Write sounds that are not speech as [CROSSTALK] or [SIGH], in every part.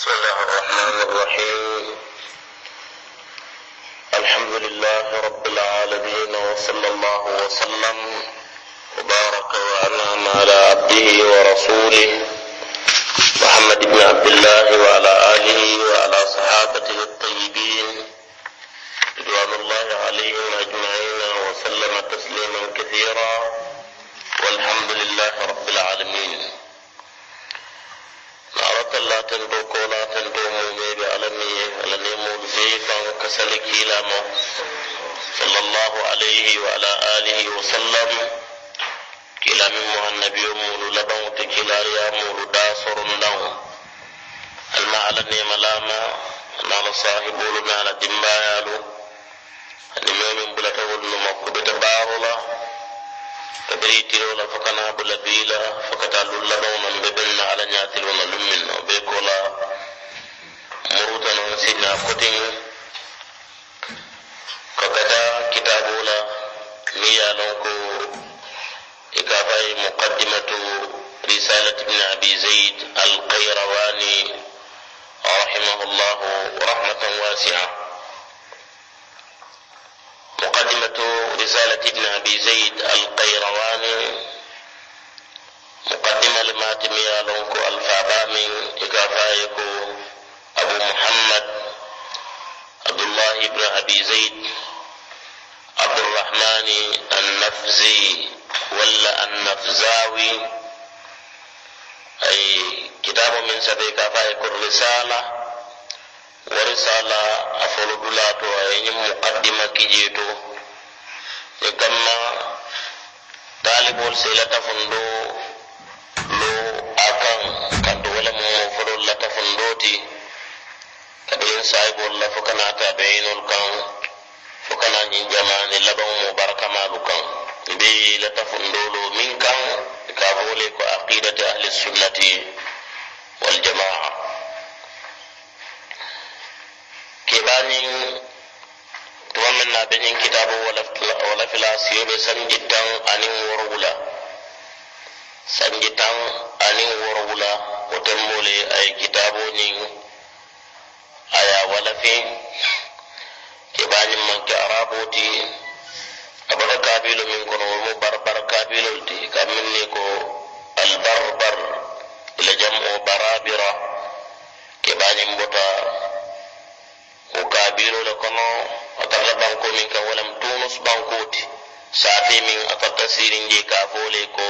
بسم الله الرحمن الرحيم. الحمد لله رب العالمين وصلى الله وسلم وبارك وأنعم على عبده ورسوله محمد بن عبد الله وعلى آله وعلى صحابته الطيبين. رضوان الله عليهم أجمعين وسلم تسليما كثيرا. والحمد لله رب العالمين. Aratalla tento kola tento mumeɓe alami ala nemol be kan kasali kilama sallallahu alayhi wa ala alihi wa sallam kilamin mo annabiyo mulu laban te kilariya mulu da sorundan alma ala nema lama nala sahibolu me ala dimbayalu ani memin bulata wonno makko beta barola kabiri tirola fakana bula bila fakata lulla ɗo man ɓe ɓenna ala ñatilona lummin no fay muqaddimatu risalat ibne abi zayd alkayrawani rahimahullahu rahmatan wasia مقدمة رسالة ابن أبي زيد القيرواني. مقدمة لما تميا لونكو الفابامي إقافايكو أبو محمد عبد الله بن أبي زيد عبد الرحمن النفزي. ولا النفزاوي أي كتاب من سبيك أفايكو الرسالة warisala a folo dulato a yeñin muqaddima kijeto e gamma talibol sela tafundo lo akan kanto wala mo folo la tafundoti kabirin sahibol la fo kana ta bayinol be la tafundolo min kan ka fole ko aqidati ahli sunnati wal jamaa keɓanin tuma min na ɓeñin kitabu wala fila siyoɓe sanji tan anin worowula sanji tan anin worowula o temmole ay kitabonin aya walafi keɓanin manke araboti aɓaka kabilo min kono womo barbar kabilol ti. Kammin ni ko albarbar ila jam o barabira keɓanin bota ko kabilo le kono a banko min kan walam tunus bankoti saate min a tarta sirin je ka fole ko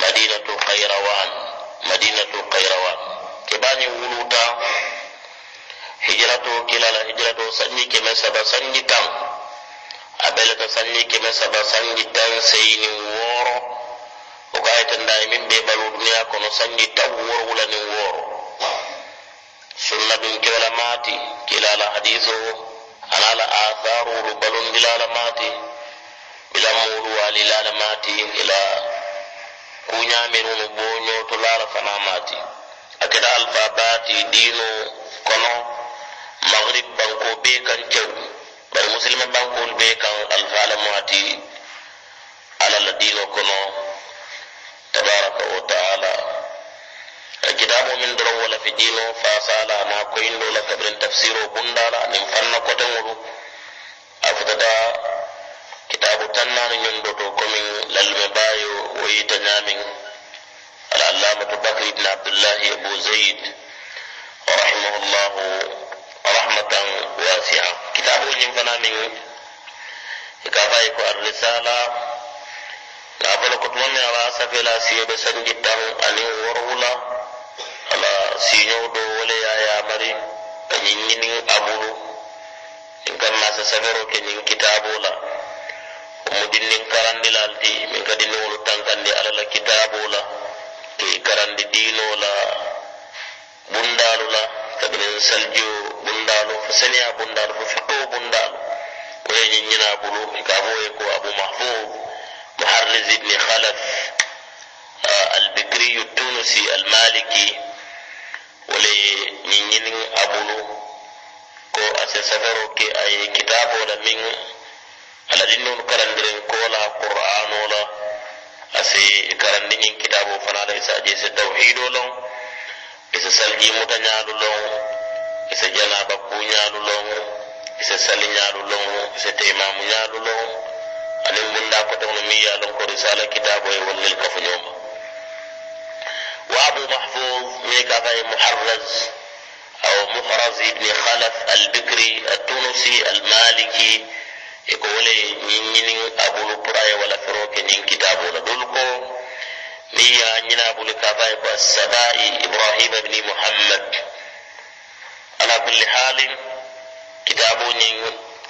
madinatul kayrawan madinatul kayrawan ke bani wuluta hijrato kilala hijrato sanji keme saba sanji tan a belata sanji keme saba sanji tan seyni woro o kayitanda min be balu duniya kono sanji tan woro wulanin woro sunna ɗum kewla maati kilala hadiso anala atharuru balon dilala maati bila mulu walilala maati ila kuñamirunu boñoto lala fana maati akeda alfa baati dino kono maghrib banko be kan cew bari musilme bankol be kan alfala maati alala dino kono tabaraka wa taala kitabu min doron wala fi dino fasala na koyindo la kabrin tafsiro bundala nin fanna koteŋolu a futata kitabu tannani ñon doto komin lalme bayo woyita ñamin al'allamatu bakr ibn abdullahi abu zayd rahimahullahu rahmatan wasia kitabu ñin fana min ka fayi ko arrisala na folo ko tuma min ala safela siyoɓe sanji tan anin worwula ala siñow do wole ya yamari a ñiññinin abulu in kan masa safero ke ñin kitabo la mu dinnin karandilal ti min kadi niwolu tankandi ala la kitabo la ke karandi dino la bundalu la kabinin saljo bundalu fo seniya bundalu fo fito bundalu woye ñiññina bulu ka foye ko abu mahfud muharriz ibni khalaf البكري التونسي المالكي ase safaro ke aye kitabo la min aladinnon karandiren kola qur'ano la ase karandi ñin kitabo fana la isa je se tawhido lon isa salji muta ñaalu lon isa janaba ku ñaalu lon isa sali ñaalu lon isa teimamu ñaalu lon anin bunda kotono mi ya lon ko risala kitabo e wallel kafuñoma wa abu mahfuz mi ka faye muharraz aw muhraz ibni khalaf albikri التونسي المالكي يقول ñiñinin abulu puraye wala fero ke ñin kitabo la ني نينا ابو نكاباي كو إبراهيم بن محمد على كل حال كتابو ني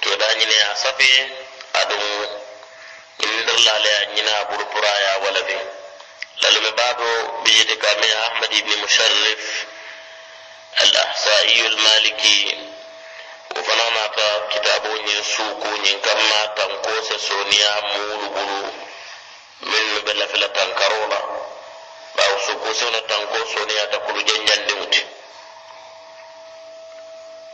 تو دا ني نيا صفي ادو ان الله لا نينا ابو برايا ولدي لالم بابو بيد كامي احمد بن مشرف الاحصائي المالكي وفنانا كتابو ني سوكو ني كما تنكوس سونيا مولو minnu be lafila tankaro la bawo suuku sewna tanko soniyata kulu janjandiŋuti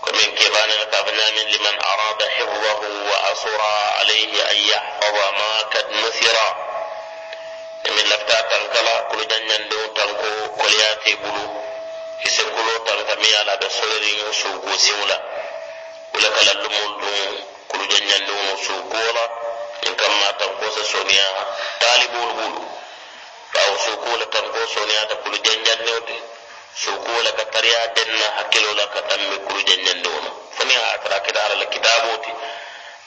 komin kebanena kafa ñamin liman arada hifdahu wa asura alayhi an yahfada ma kad nusira min lafta tankala kulu janjandiŋu tanko koliyate bulu ise kulo tanka mi ala be soleriŋ suuku siŋu la wala kala lumul dum kulu janyan dum su kola in kam ma tan ko sa soniya talibul bulu bawo su kola tan ko soniya ta kulu janyan ne ote su kola ka tariya denna hakilo la ka tammi kulu janyan dum fani ha atara kidara la kitaboti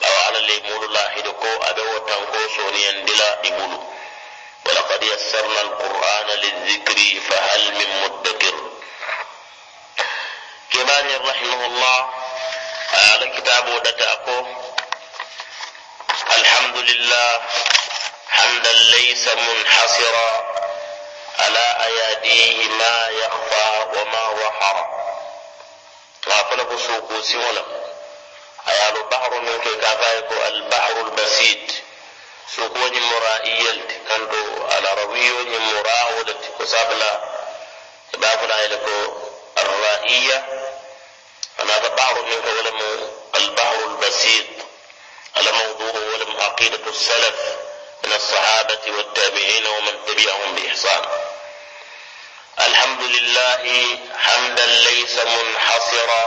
bawo ala le mulu lahido ko abe wo tan ko soniyan dila ibulu ولقد يسرنا القرآن للذكر فهل من مدكر كباني رحمه الله على كتاب ودتاكو الحمد لله حمدا ليس منحصرا على أياديه ما يخفى وما ظهر غافل بسوق سولا أيال بحر من كافايكو البحر البسيط. سوق مرائية كنتو على رويو مراودة وسابلا بابنا إلكو الرائية. فهذا بعض منك ولم البحر البسيط. على موضوع ولم عقيدة السلف من الصحابة والتابعين ومن تبعهم بإحسان. الحمد لله حمدا ليس منحصرا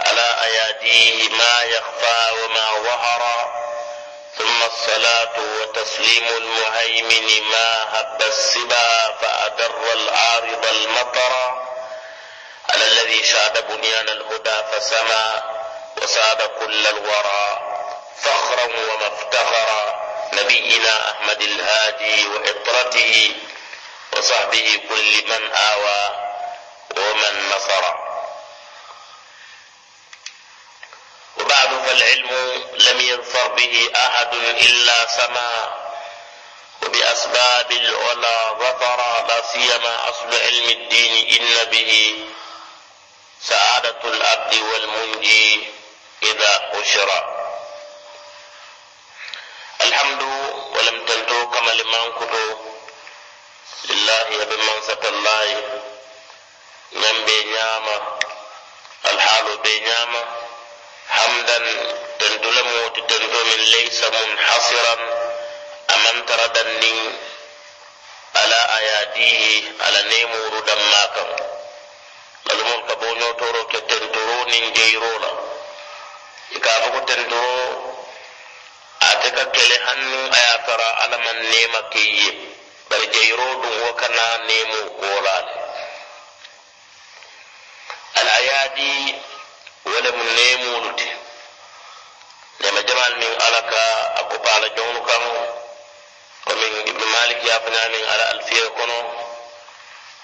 على أياديه ما يخفى وما ظهر ثم الصلاة وتسليم المهيمن ما هب السبا فأدر العارض المطر. على الذي شاد بنيان الهدى فسما وساد كل الورى. فخرا ومفتخرا نبينا أحمد الهادي وإطرته وصحبه كل من آوى ومن نصر. وبعد فالعلم لم يظفر به أحد إلا سما وبأسباب العلا ظفر لا سيما أصل علم الدين إن به سعادة العبد والمنجي إذا alhamdu walam tanto kama liman kuto lillahi yaɓe mansatallahi ñam ɓe ñaama alhaalo ɓe ñaama hamdan tentula mooti tento min laysa munhasiran amantaraɗan nin ala ayadihi ala nemoruɗan ma kan ɓalumol ka boñotoro ke tentoro nin jeyrola ika ate ka kele hannu a ye tara alaman nema ke ye bari jeyro dum wo kana nemo kolale al ayadi wolemu nemolu ti nema jamal min ala ka a kupa ala jongnu kan komin ibnu malik yafañamin ala alfiya kono.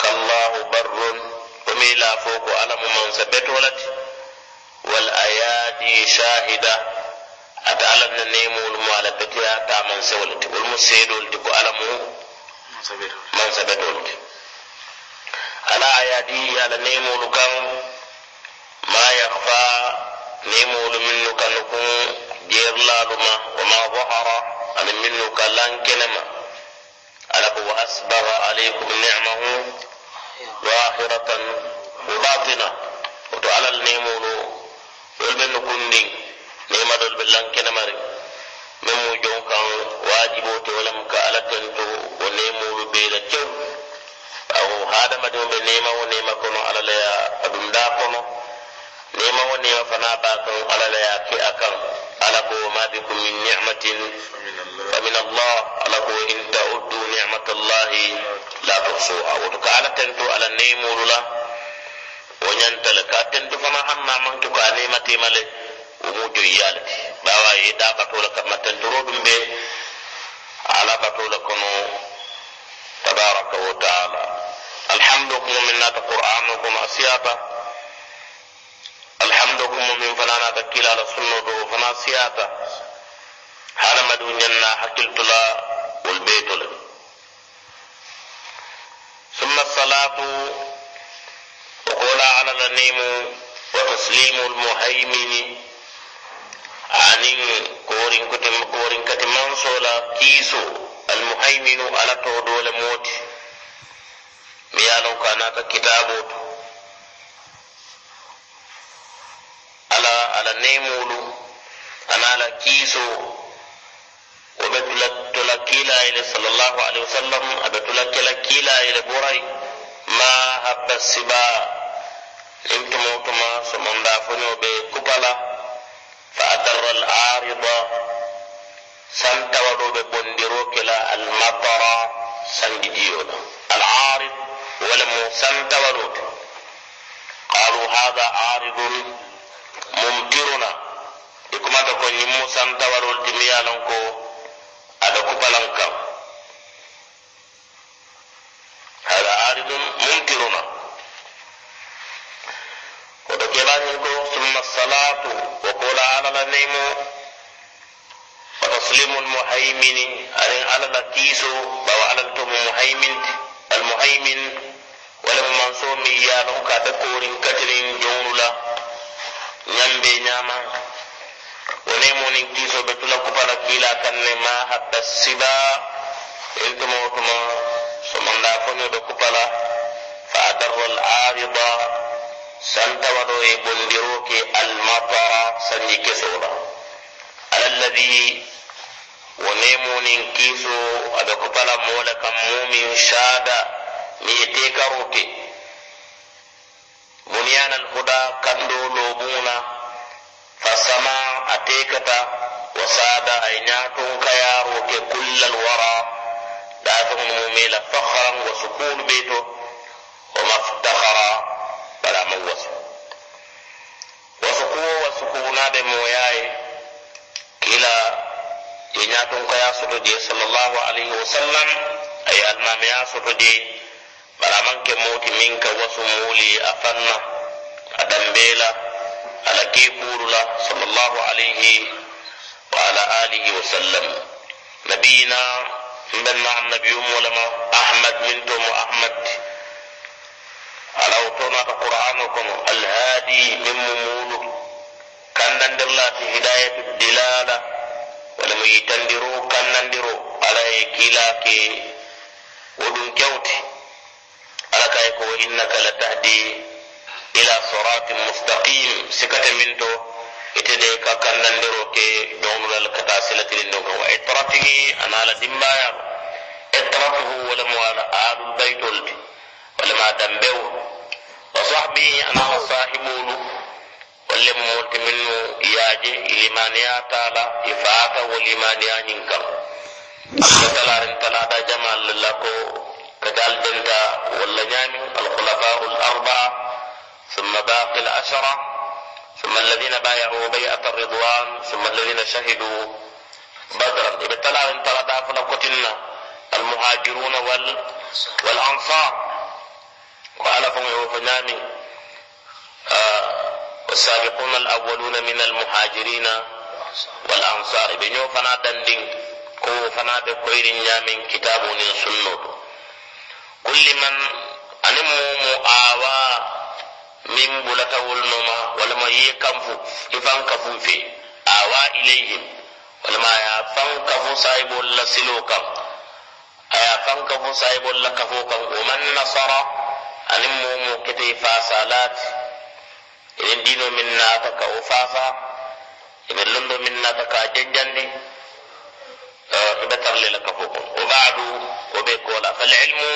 Kallahu barrun. Komi la fo ko ala mu mansa betolati wal ayadi shahida. ada ate alla bina neemolu mu ala ta man sewolu ti wolu mu seedolu ti ko alamu man mu mansabetolu ti. Ala ayadi ala neemolu kan ma ya fa yakfa neemolu minnu kanu kun jeerlaalu ma wama dahara ani minnu kan lan ma. Ala ko wa asbaga alaykum nicmahu zahiratan wa batina. Woto alal neemolu wolu ɓe nukkundin دول بلان كنماري ممو جون كان واجبو تولم كالا تنتو ونيمونو بيلا جو أو هذا ما دون بنيما ونيما كنو nema wo nema fana ba kan ala la ya ke akan ala ko ma bikum min ni'matin fa min allah ala ko in ta'uddu ni'matallahi la tuhsuha wato ka ala tento ala nemulu la wo ñantal ka tento fana hanna man to ka nema temale wo mu joyyalati bawa ye da batola kamma tentoro ɗum be ala batola kono tabaraka wa taala alhamdu kuma min nata qur'anu kuma asiyata alhamdu kuma min fana nata kilala sunno do fana siyata hadamadu ñanna hakkiltula wol aniŋ kooriŋ kote kooriŋ kati mansoo la kiisoo almuhayminu ala too doo le moo ti mi ye a loŋ ko a naata kitaaboo to. Ala ala neemoolu anaa la kiisoo. Wo be tula tola kiilaayi le salallahu alaihi wasallam a be tula kela kiilaayi le borayi maa habba sibaa. Niŋ tumoo tuma somondaa foñoo be kupala فأدر العارض سنتودو ببندرو كلا المطر سنجديونا العارض ولم سنتودو قالوا هذا عارض ممطرنا. ikuma ta ko ñimmu santawarol timiyalan ko ada kubalan kam hada bawa alal tomu muhaymin almuhaymin wala mo man so mi yalon ka da korin katirin jonula ñambe ñama wone monin kiso be tula kupala kila kanne ma hadda siba intumo tuma somanda fonyo do kupala fa adarra al arida santa wado e bondiro ke al matara sanyi kesola ala alladhi wone monin kiso ada kupala mola kam mumin shada mi te karoke bunyan al huda kando lobuna fasama atekata wasada ay ñatun kayaro ke kullal wara dafin mumela fakharan wa sukun beto wa maftakhara bala man wasu wasu ko wasu kuna da moyaye kila ya ñatun kaya soto je sallallahu alaihi wasallam ay almami ya soto je bala man ke moti min ka wasu muli afanna adambela على كيفور الله صلى الله عليه وعلى آله وسلم نبينا من مع النبي ولما أحمد منتم أحمد على وطونا قرآنكم الهادي من ممول كان ندر الله هداية الدلالة ولم يتندروا كان ندروا على كلاك ودن كوتي على كايكو إنك لتهدي ila siratin mustaqim sikata min to ite de ka kannandiro ke domulal kata silatilin do wa itratihi ana la dimbaya itratuhu wala mu ala alul baytul wala ma dambew wa sahbihi ana wa sahibulu wala mu multiminu yaje limaniya taala ifata wa limaniya nyinkam talarin talada jamal lako kadal denta wala nyami al khulafa al arba'a ثم باقي العشرة ثم الذين بايعوا بيعة الرضوان ثم الذين شهدوا بدرا ابتلى ان ترى دافنا قتلنا المهاجرون وال والأنصار وألفهم يوفناني آه والسابقون الأولون من المهاجرين والأنصار. بنيو فنا دندين كو فنا بكوير من كتاب سنة كل من أنمو مؤاوى min bulatawol noma walama ye kanfu ifan kafun fe awa ilayhim walama ya fan kafu sahibol la silo kan aya fan la o anin momo kete fasalat inen dino min nata ka o fasa inen londo min nata ka jajjandi ibe tarle la kafo kan o ba'du o be kola fal ilmu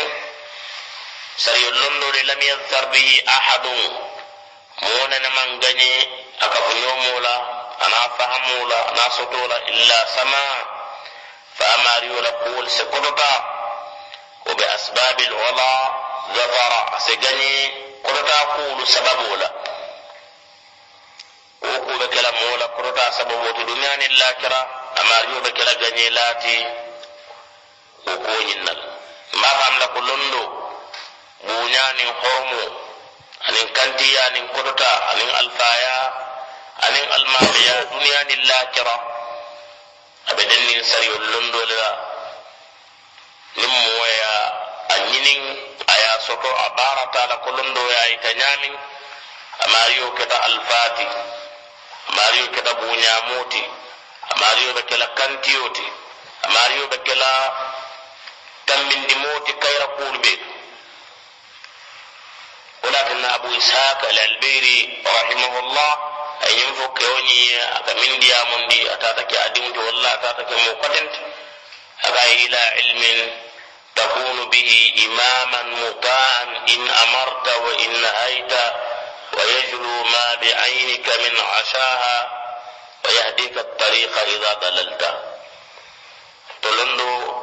سيلندر لم يظفر به أحد mona na man ganye aka bunyomola ana fahamola ana sotola illa sama fa amariyola kuwol se kodota wo be asbabil wala zafara ase ganye kodota kuwolu sababola wo kuɓe kela mola kodota sababoto duniyani lakira amariyo be kela ganye laati wo kuwoñinnal mba famla ko londo buñanin hormo anin kantiya anin kodota anin alfaya anin almamiya duniya ni lakira abe dennin sariyol londole la nin moya a ñinin aya soto a baratala ko londoya ita ñamin amariyo keta alfati amariyo keta buñamoti amariyo ɓe kela kantiyoti amariyo ɓe kela tambindimoti kayra kuurɓeeɗo ولكن أبو إسحاق الألبيري رحمه الله أي ينفق يوني أكمن ديا من دي أتاتك أدمت والله أتاتك موقتنت أغا إلى علم تكون به إماما مطاعا إن أمرت وإن نهيت ويجلو ما بعينك من عشاها ويهديك الطريق إذا ضللت. تلندو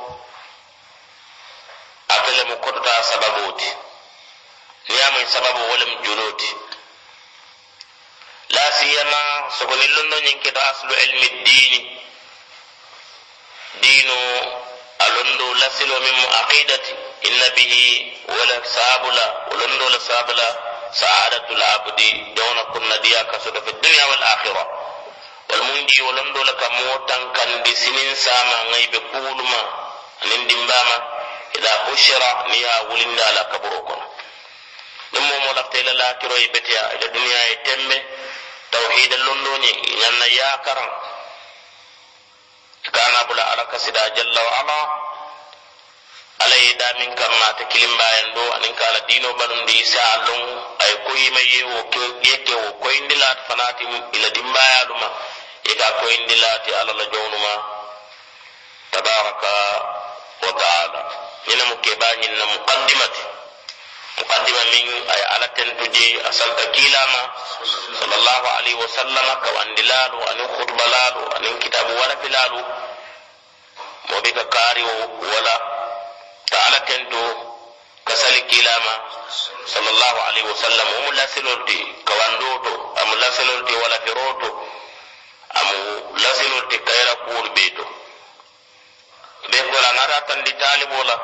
أكلم كرتا سببوتي. niyamoy sababu wolem juloti la siyama sogoni londo ñin keta aslu ilmi dini dino a londo lasilo min mo aqidati inna bihi wala sabula londo la sabula sa'adatu al-abdi dawna kunna diya kasuda fi dunya wal akhirah wal mundi londo la kam motan kan di sinin sama ngai be kuluma anin dimbama ida bushira niya wulinda la kaburo kono ɗum momo lafta ila lakiro e beteya ila duniya e tembe tawhida londoñi ñanna yakaran bula ala kasida jalla wa ala. Ala ye damin kamma ta kilimbayan do anin kala dino balundi isa lon ay koyima ye wo yeke wo koyindilat fanati ila dimbayaluma ika koyindilati ala la jownuma tabaraka wa taala. Ñina mu kebañinna muqaddimati. Mukaddima min ay ala tentuji asalta kilama sallallahu alaihi wasallam ka wandilalu anin khutbalalu anin kitabu wala filalu وبك كاري ولا تعالى كنتو كسالي كيلاما. صلى الله عليه وسلم. هم لا سلوتي كواندوتو أم لا سلوتي ولا كروتو أم لا سلوتي كيرا كول بيتو. بيقول أنا راتن دي تالي ولا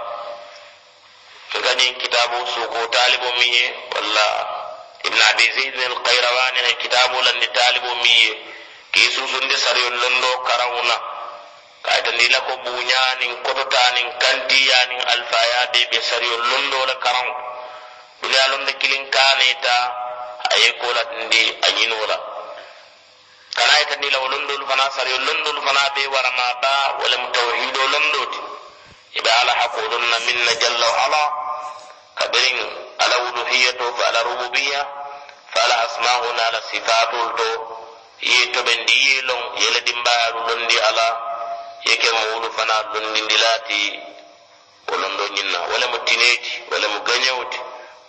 كتابو سوكو تالي بومي ولا ابن عبي زيد القيرواني كتابو لن تالي بومي كيسو سندي سريون لندو كراونا. Kayta ndila ko buñanin kototanin kantiyanin alfayade ɓe sariyol londo la karaw duniya londe kilin kaneta aye kolat ndi a ñinola kana yita ndila wo londolu fana sariyol londolu fana ɓe warama ba walem tawhido londoti iɓe ala hakolonna minna jalla wa ala kabirin ala uluhiyato fa ala rububiya fa ala asma'una ala sifatul to ye to ben di yelon yele dimbaru londi ala yeke mawulu fana londindilati wolon ɗo ñinna. Wala mo dineji wala mo gañawti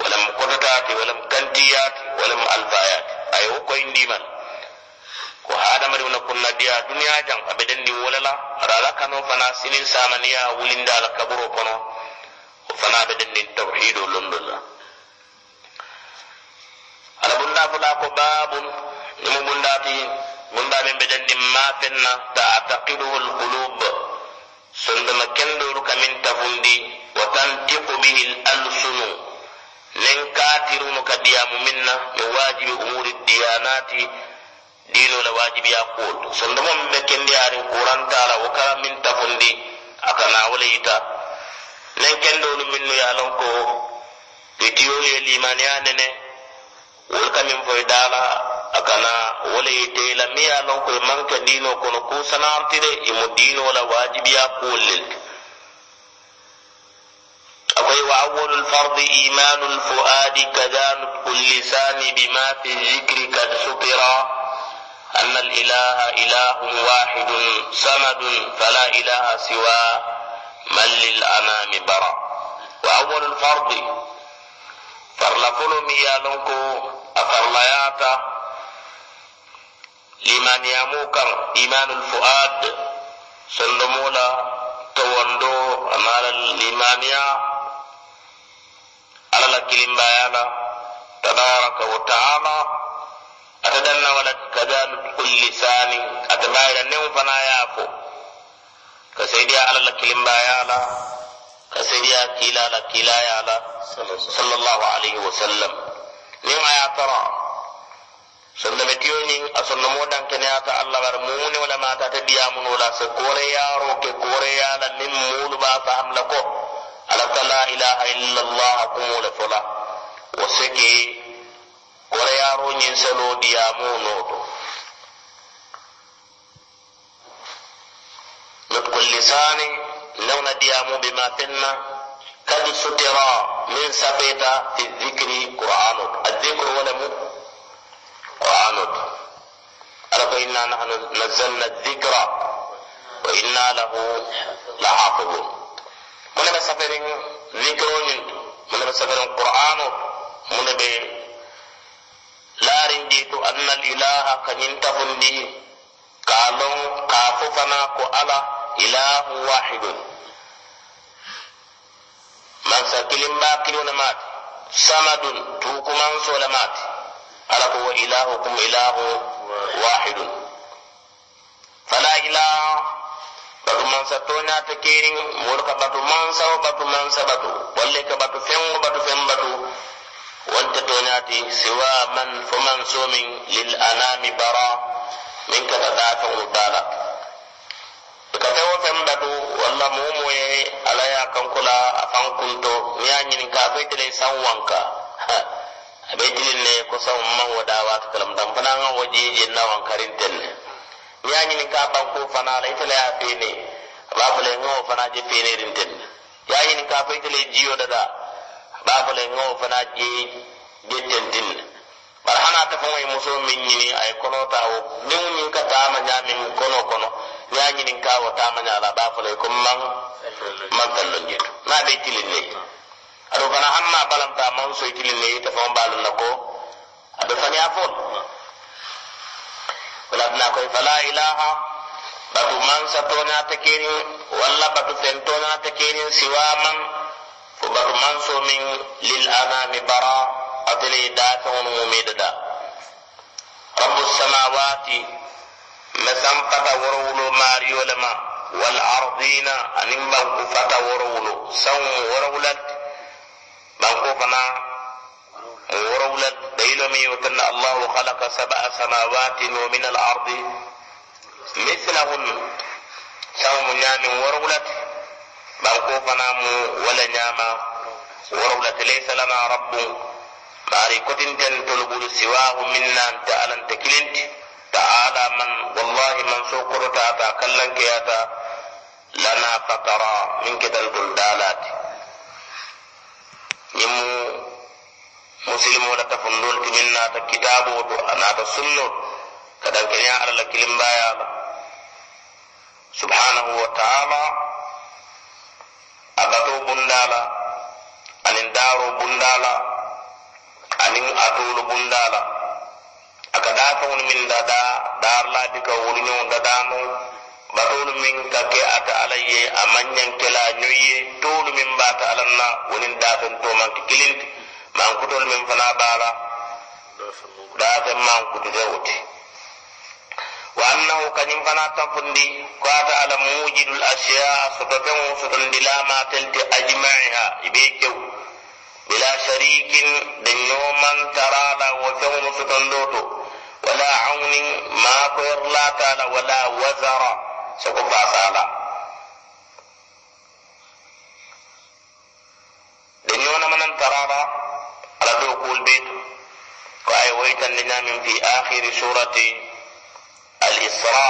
wala mo kototati wala mo kantiyati wala mo alfayati aye wo koyndiman ko hadamadiwna kunna diya duniya jan aɓe ɗenni wolala aɗa ala kano fana sinin samaniya wulindala kaburo kono o fana aɓe ɗennin tawhido londolla ala bunda fula ko babun nimo bundati min mbaɓe mbeɗen ɗin ma fenna ta ataqiduhu lqulub sondoma kendoru kamin tafundi wa tantiqu bihi l alsunu nen katiruno ka diyamu minna min wajibi umuri diyanati dinola wajibiya kuol sondoma min kendi arin kurantala wo ka min tafundi akana wala yita nen kendolu minnu yalon ko itiyoye limaniya nene wol kamin foy dala akana wala ye teyla mi ye lon ko manke dino kono ku sanartide imu dino la wajibiya kullel akoy wa awwalu lfardi imanu lfuadi kadanu kullisani bima fi zikri kad sukira أن الإله إله واحد صمد فلا إله سواه من للأمام برا وأول الفرض farla folo mi لمن يموكر إيمان الفؤاد سلمونا تواندو أمال الإيمانية على الكلمة يانا تبارك وتعالى أتدنى ولك كذان كل لسان أتبايد النوم فنا يافو كسيدي على الكلمة يانا كسيدي كلا لكلا يانا صلى الله عليه وسلم نوم يا ترى sondame tiyoñin a sonnomo dankene ata allah bar mumune wala mata ta diyamun wala se kore yaro ke kore yala nin mulu ba fahamla ko alaka la ilaha illallah kumule fola wo seke kore yaro ñin selo diyamunoto nutku lisani lewna diyamu bima fenna kadi sutira min safeta fi dhikri qur'anut adhikru wala mu qur'anut ala ko inna nahnu nazzalna dhikra wa inna lahu lahafidun mune ɓe safarin dhikroñin mune ɓe safarin qur'anut mune ɓe larin ɗi to anna al ilaha kañin tafundi ka lon ka fofana ko ala ilahu wahidun mansa واحد فلا إله batu mansa toña ta kering wol ka batu. Mansa o batu mansa batu wolle ka batu. Fen o batu fen batu wonta toñati siwa man fo man somin lil anami bara min kata da fen o dala ka fe o fen batu walla momo ye ala ya kankula a fankunto ni ya ñinin ka fe tele san wanka [LAUGHS] abe jilille ko sawu mahoɗa wata kalam dan fananga o jeje nawan karintenne yañini ka ban ko banko fanala itala ya ba aɓa fale ngo fana je fenerintenne yañini ka fo itale ba aɓa fale ngo fana je jettentinne bar barhana ta fawai e muso min yini ay kono tawo nin ni ka ta ma tama nyamin kono kono. Ya yañini ka wa wo tama nyala ɓa fale ko man man kallon jeto na ɓe tilin ne ado fana hamma balamta man so tilin ne ta fon balun na ko ado fani afon wala na koy fala ilaha batu man sa to na ta keni walla batu fen to na ta keni siwa man fo batu man so min lil anami bara atele da ta wonu mu فنا ورولت ديلو ميوتن الله خلق سبع سماوات ومن الأرض. مثلهن ورولت. بانكو فنا مو ولا نياما ورولت. ليس لنا رب. ماري كتن تلبول سواه منا. انت ألن تكلنت تعالى من والله من سوكر تاتا ñiŋ mu musilimo la tafundol ti na ta kitabo to a ta sunno ka ya ala la kilimbaya ba subhanahu wa taala a bundala anin daro bundala anin atulu bundala aniŋ atoolu bunda min a ka da daa la ti ka wolu ñoŋ da mu batolu min ka ke ata ala ye a maŋ kela ñoŋ ye toolu min baata alan na wonin dafen tomanke kilinti mankutolu min fana baala dafen mankutute wote wa annahu kañum fana tanfundi ko ata ala mujidul asiya soto feŋo sotondi lamatelti ajmaiha ibe kew bila sharikin da ñoman tarala wa feŋo sotondo to. Wala aunin ma koyar latala wala wazara. Sako fasala da ñona manan tarara ala do kul bet ko ay waytan lina min fi akhir surati al-isra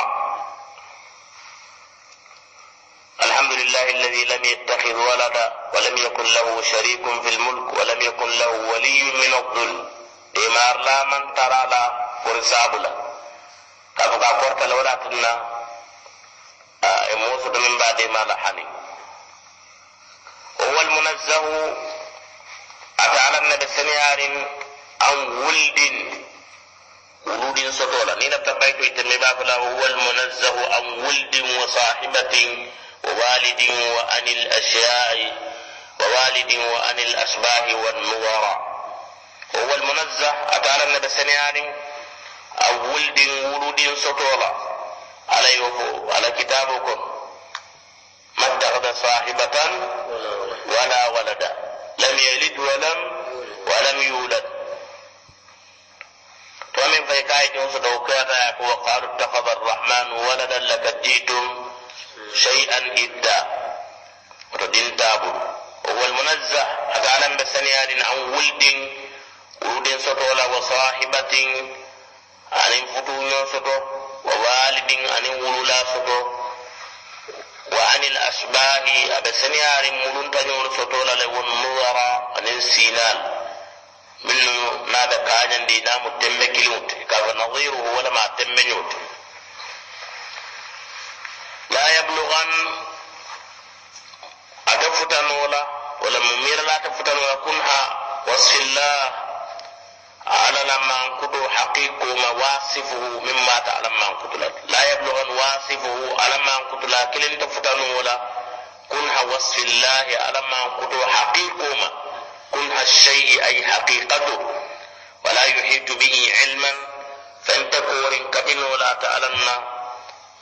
الحمد لله الذي لم يتخذ ولدا ولم يكن له شريك في الملك ولم يكن له ولي من الذل ديمار لا من ترى لا فرساب لا كفك أقرت لولا تنا آه، موسى بن من بعد ما لحني هو المنزه أفعل النبي سميار أو ولد ولد سطولا. نين في يتمي باب هو المنزه أو ولد وصاحبة ووالد وأن الأشياء ووالد وأن الأشباه والنورا هو المنزه أفعل النبي سميار أو ولد ولد سطولا. Alayhi ala kitabukum ما اتخذ صاحبة ولا ولدا لم يلد ولم ولم يولد. ومن فيكاي جنس دوكاتا وقالوا اتخذ الرحمن ولدا لقد جئتم شيئا إدا. وتدين تابو وهو المنزه. أتعلم بسنيان عن ولد. ولد سطولا وصاحبة. عن فتو سطو ووالد عن ولولا سطو وعن الأشباه أبسنيار ملون تنور سطول لون نظر عن السينان من ماذا كان دي نام التم كيلوت كان نظيره ولا ما تم نيوت. لا يبلغن أدفتن ولا ممير لا تفتن وكنها وصف الله. على لما انكدو حقيق وواصفه مما تعلم ما انكدو لا يبلغ واصفه على ما انكدو لكن تفتنوا ولا كنها وصف الله على ما انكدو حقيق ما كنها الشيء أي حقيقته ولا يحيط به علما فانتكور كبن ولا تعلم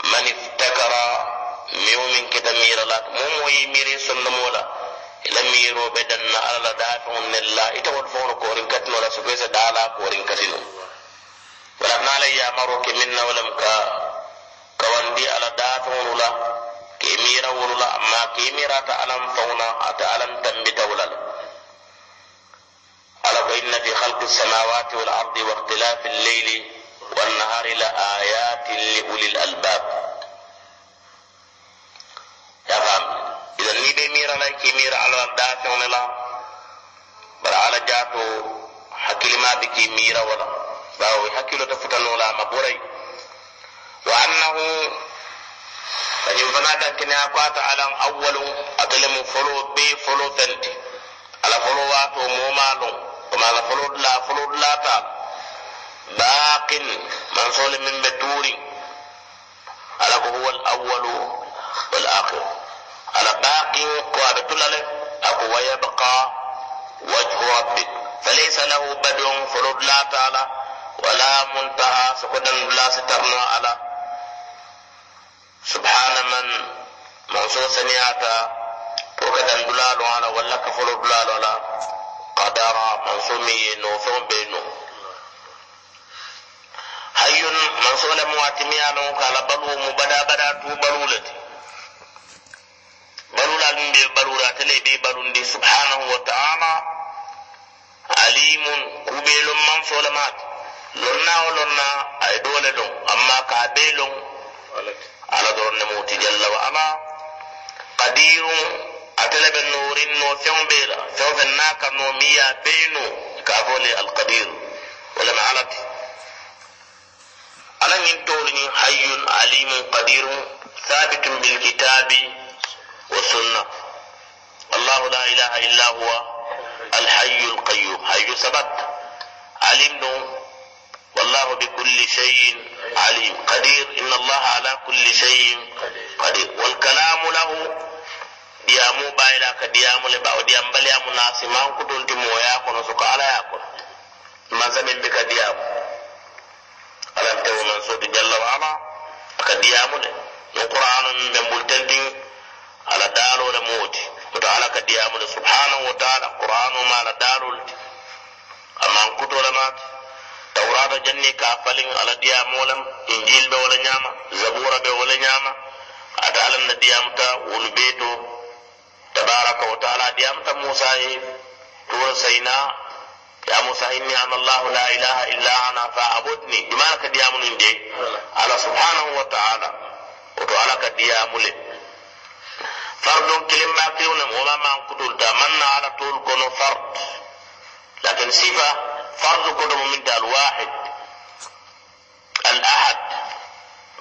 من افتكر ميوم كتمير لك مو يميري سنمولا ila miro be danna ala la dafi'un nella ita wol fono ko rin katno la su fesa dala ko rin katino wala nala ya maro ke minna walam ka kawandi ala dafi'un la ke mira wala amma ke mira ta alam fauna ata alam tambi tawlal ala ko inna fi khalqi samawati wal ardi wa ikhtilafi al-layli wan nahari la ayatin li ulil albab ya faham idan ni be mira la ki mira ala da fe la bara ala jato hakilima bi ki mira wala bawo hakilo ta futano la maburai wa annahu kanyum fana dan kini akwata alan awwalu atalamu folo be folo fenti ala folo wato mo malum kuma ala folo la folo la ta baqin man sole min beturi ala huwa al awwalu wal akhir على باقي وابتلل أبو ويبقى وجه ربك فليس له بدء فرد لا تعالى ولا منتهى سكدن لا سترنا على. سبحان من منصور سنياتا وكدن دلال على ولا كفر دلال على قدر منصومي نوفون بينو مواتمي على بلو مبدا بدا تو بلولتي. barulal min ɓe barura tele ɓe barundi subhanahu wa ta'ala alimun kuɓe lon man folamat lonna o lonna ay dole ɗon amma ka ɓe lon ala doronne muti jalla wa ala qadirun atele ɓe norin no feŋ ɓe la feŋ fen naka no miya ɓeyno ka fole alqadir walama alati ala ñin tolu ñin hayyun alimun qadirun sabitun bilkitabi والسنة. الله لا إله إلا هو الحي القيوم. حي ثبت علمنا والله بكل شيء عليم. قدير. إن الله على كل شيء قدير. والكلام له ديامو بايلا كديامو لبا. وديام بليا مناسي ما هو كتون تمو ياكو نسوك على ياكو ما زمين بك ديامو. ألم تهو منسوك جل وعلا؟ كديامو لبا القرآن من بمبولتين ala dalole moti oto ala ka diyamude subhanahu wa taala qur'anu ma ala dalol amman kutole mate tawrata janni ka falin ala diyamolam injil ɓe wala ñama zabura ɓe wala ñama ata alan na diyamta wonu ɓeeto tabaraka wa taala diyamta musa e tura sayna ya musa inni ana allahu la ilaha illa ana fa abudni فردون كلمة فيون وما ما نقول تمنى على طول كونه فرد لكن صفة فرد كل من دال واحد الأحد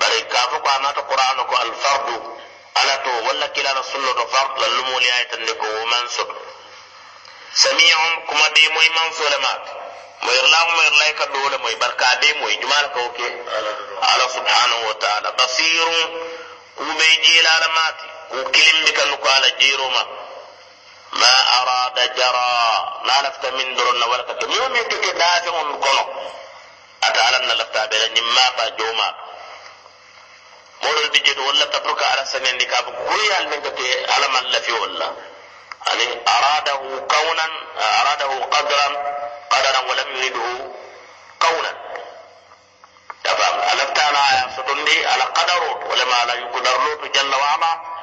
بل كافك أنا القرآن الفرد على طول ولا كلا نصلي الفرد للمو لآية النكو ومنصب سميعهم كما دي مهم منصور ما مير لا مير لا يكدول مي بركة مي جمال كوكي على سبحانه وتعالى بصير وبيجي لعلماتي وكين بك لك على جيرما ما أراد جرى. ما لفت من درنا ولا تكن يوم يتك دافع القنو. أتعالى أن لفت عبيرا نما فجوما. مولد جد ولا تبرك على سنين نكاب. قوي على من تكي على من لفي ولا. أن أراده كونا أراده قدرا قدرا ولم يريده كونا. تفهم ألفتانا يا سطندي على قدره ولما لا يقدر له جل وعلا.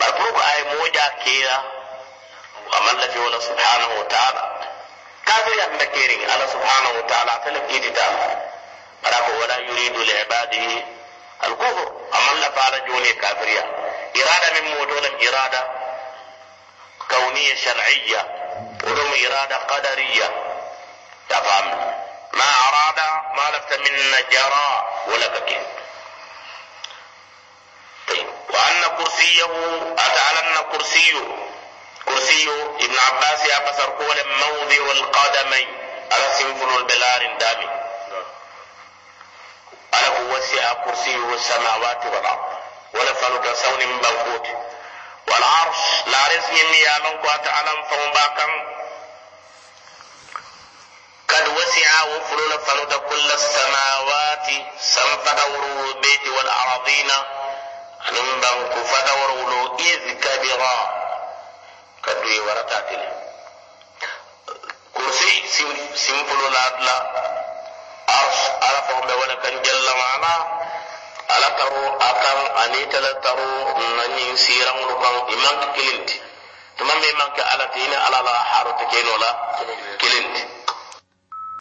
بل أي موجة كيرا ومن الذي ولا سبحانه وتعالى كافر يمكيرين على سبحانه وتعالى تلك إيدي ولا يريد لعباده الكفر أمن لفعل جوني كافريا إرادة من موجود إرادة كونية شرعية ولهم إرادة قدرية تفهم. ما أراد ما لفت من جرى ولك كيف كرسيه أتعلى أن كرسيه كرسي ابن عباس يا بصر قول موضع القدمين. على سنفل البلار دامي. أنا وسع كرسيه السماوات والأرض. ولا فلك سون بوقوته والعرش لا رزق يا من قوات علم فمباكم قد وسع وفلول فلود كل السماوات سنفدور بيت والأراضين. anum bang ku fada war wulo iz kabira kadu ye warata tele. Kursi simpulu ladla ars ala fo be wala kan jalla mana ala taro akan anita la taro nani sirang lukan imang kilinti tamam be manka ala tina ala la haru kilinti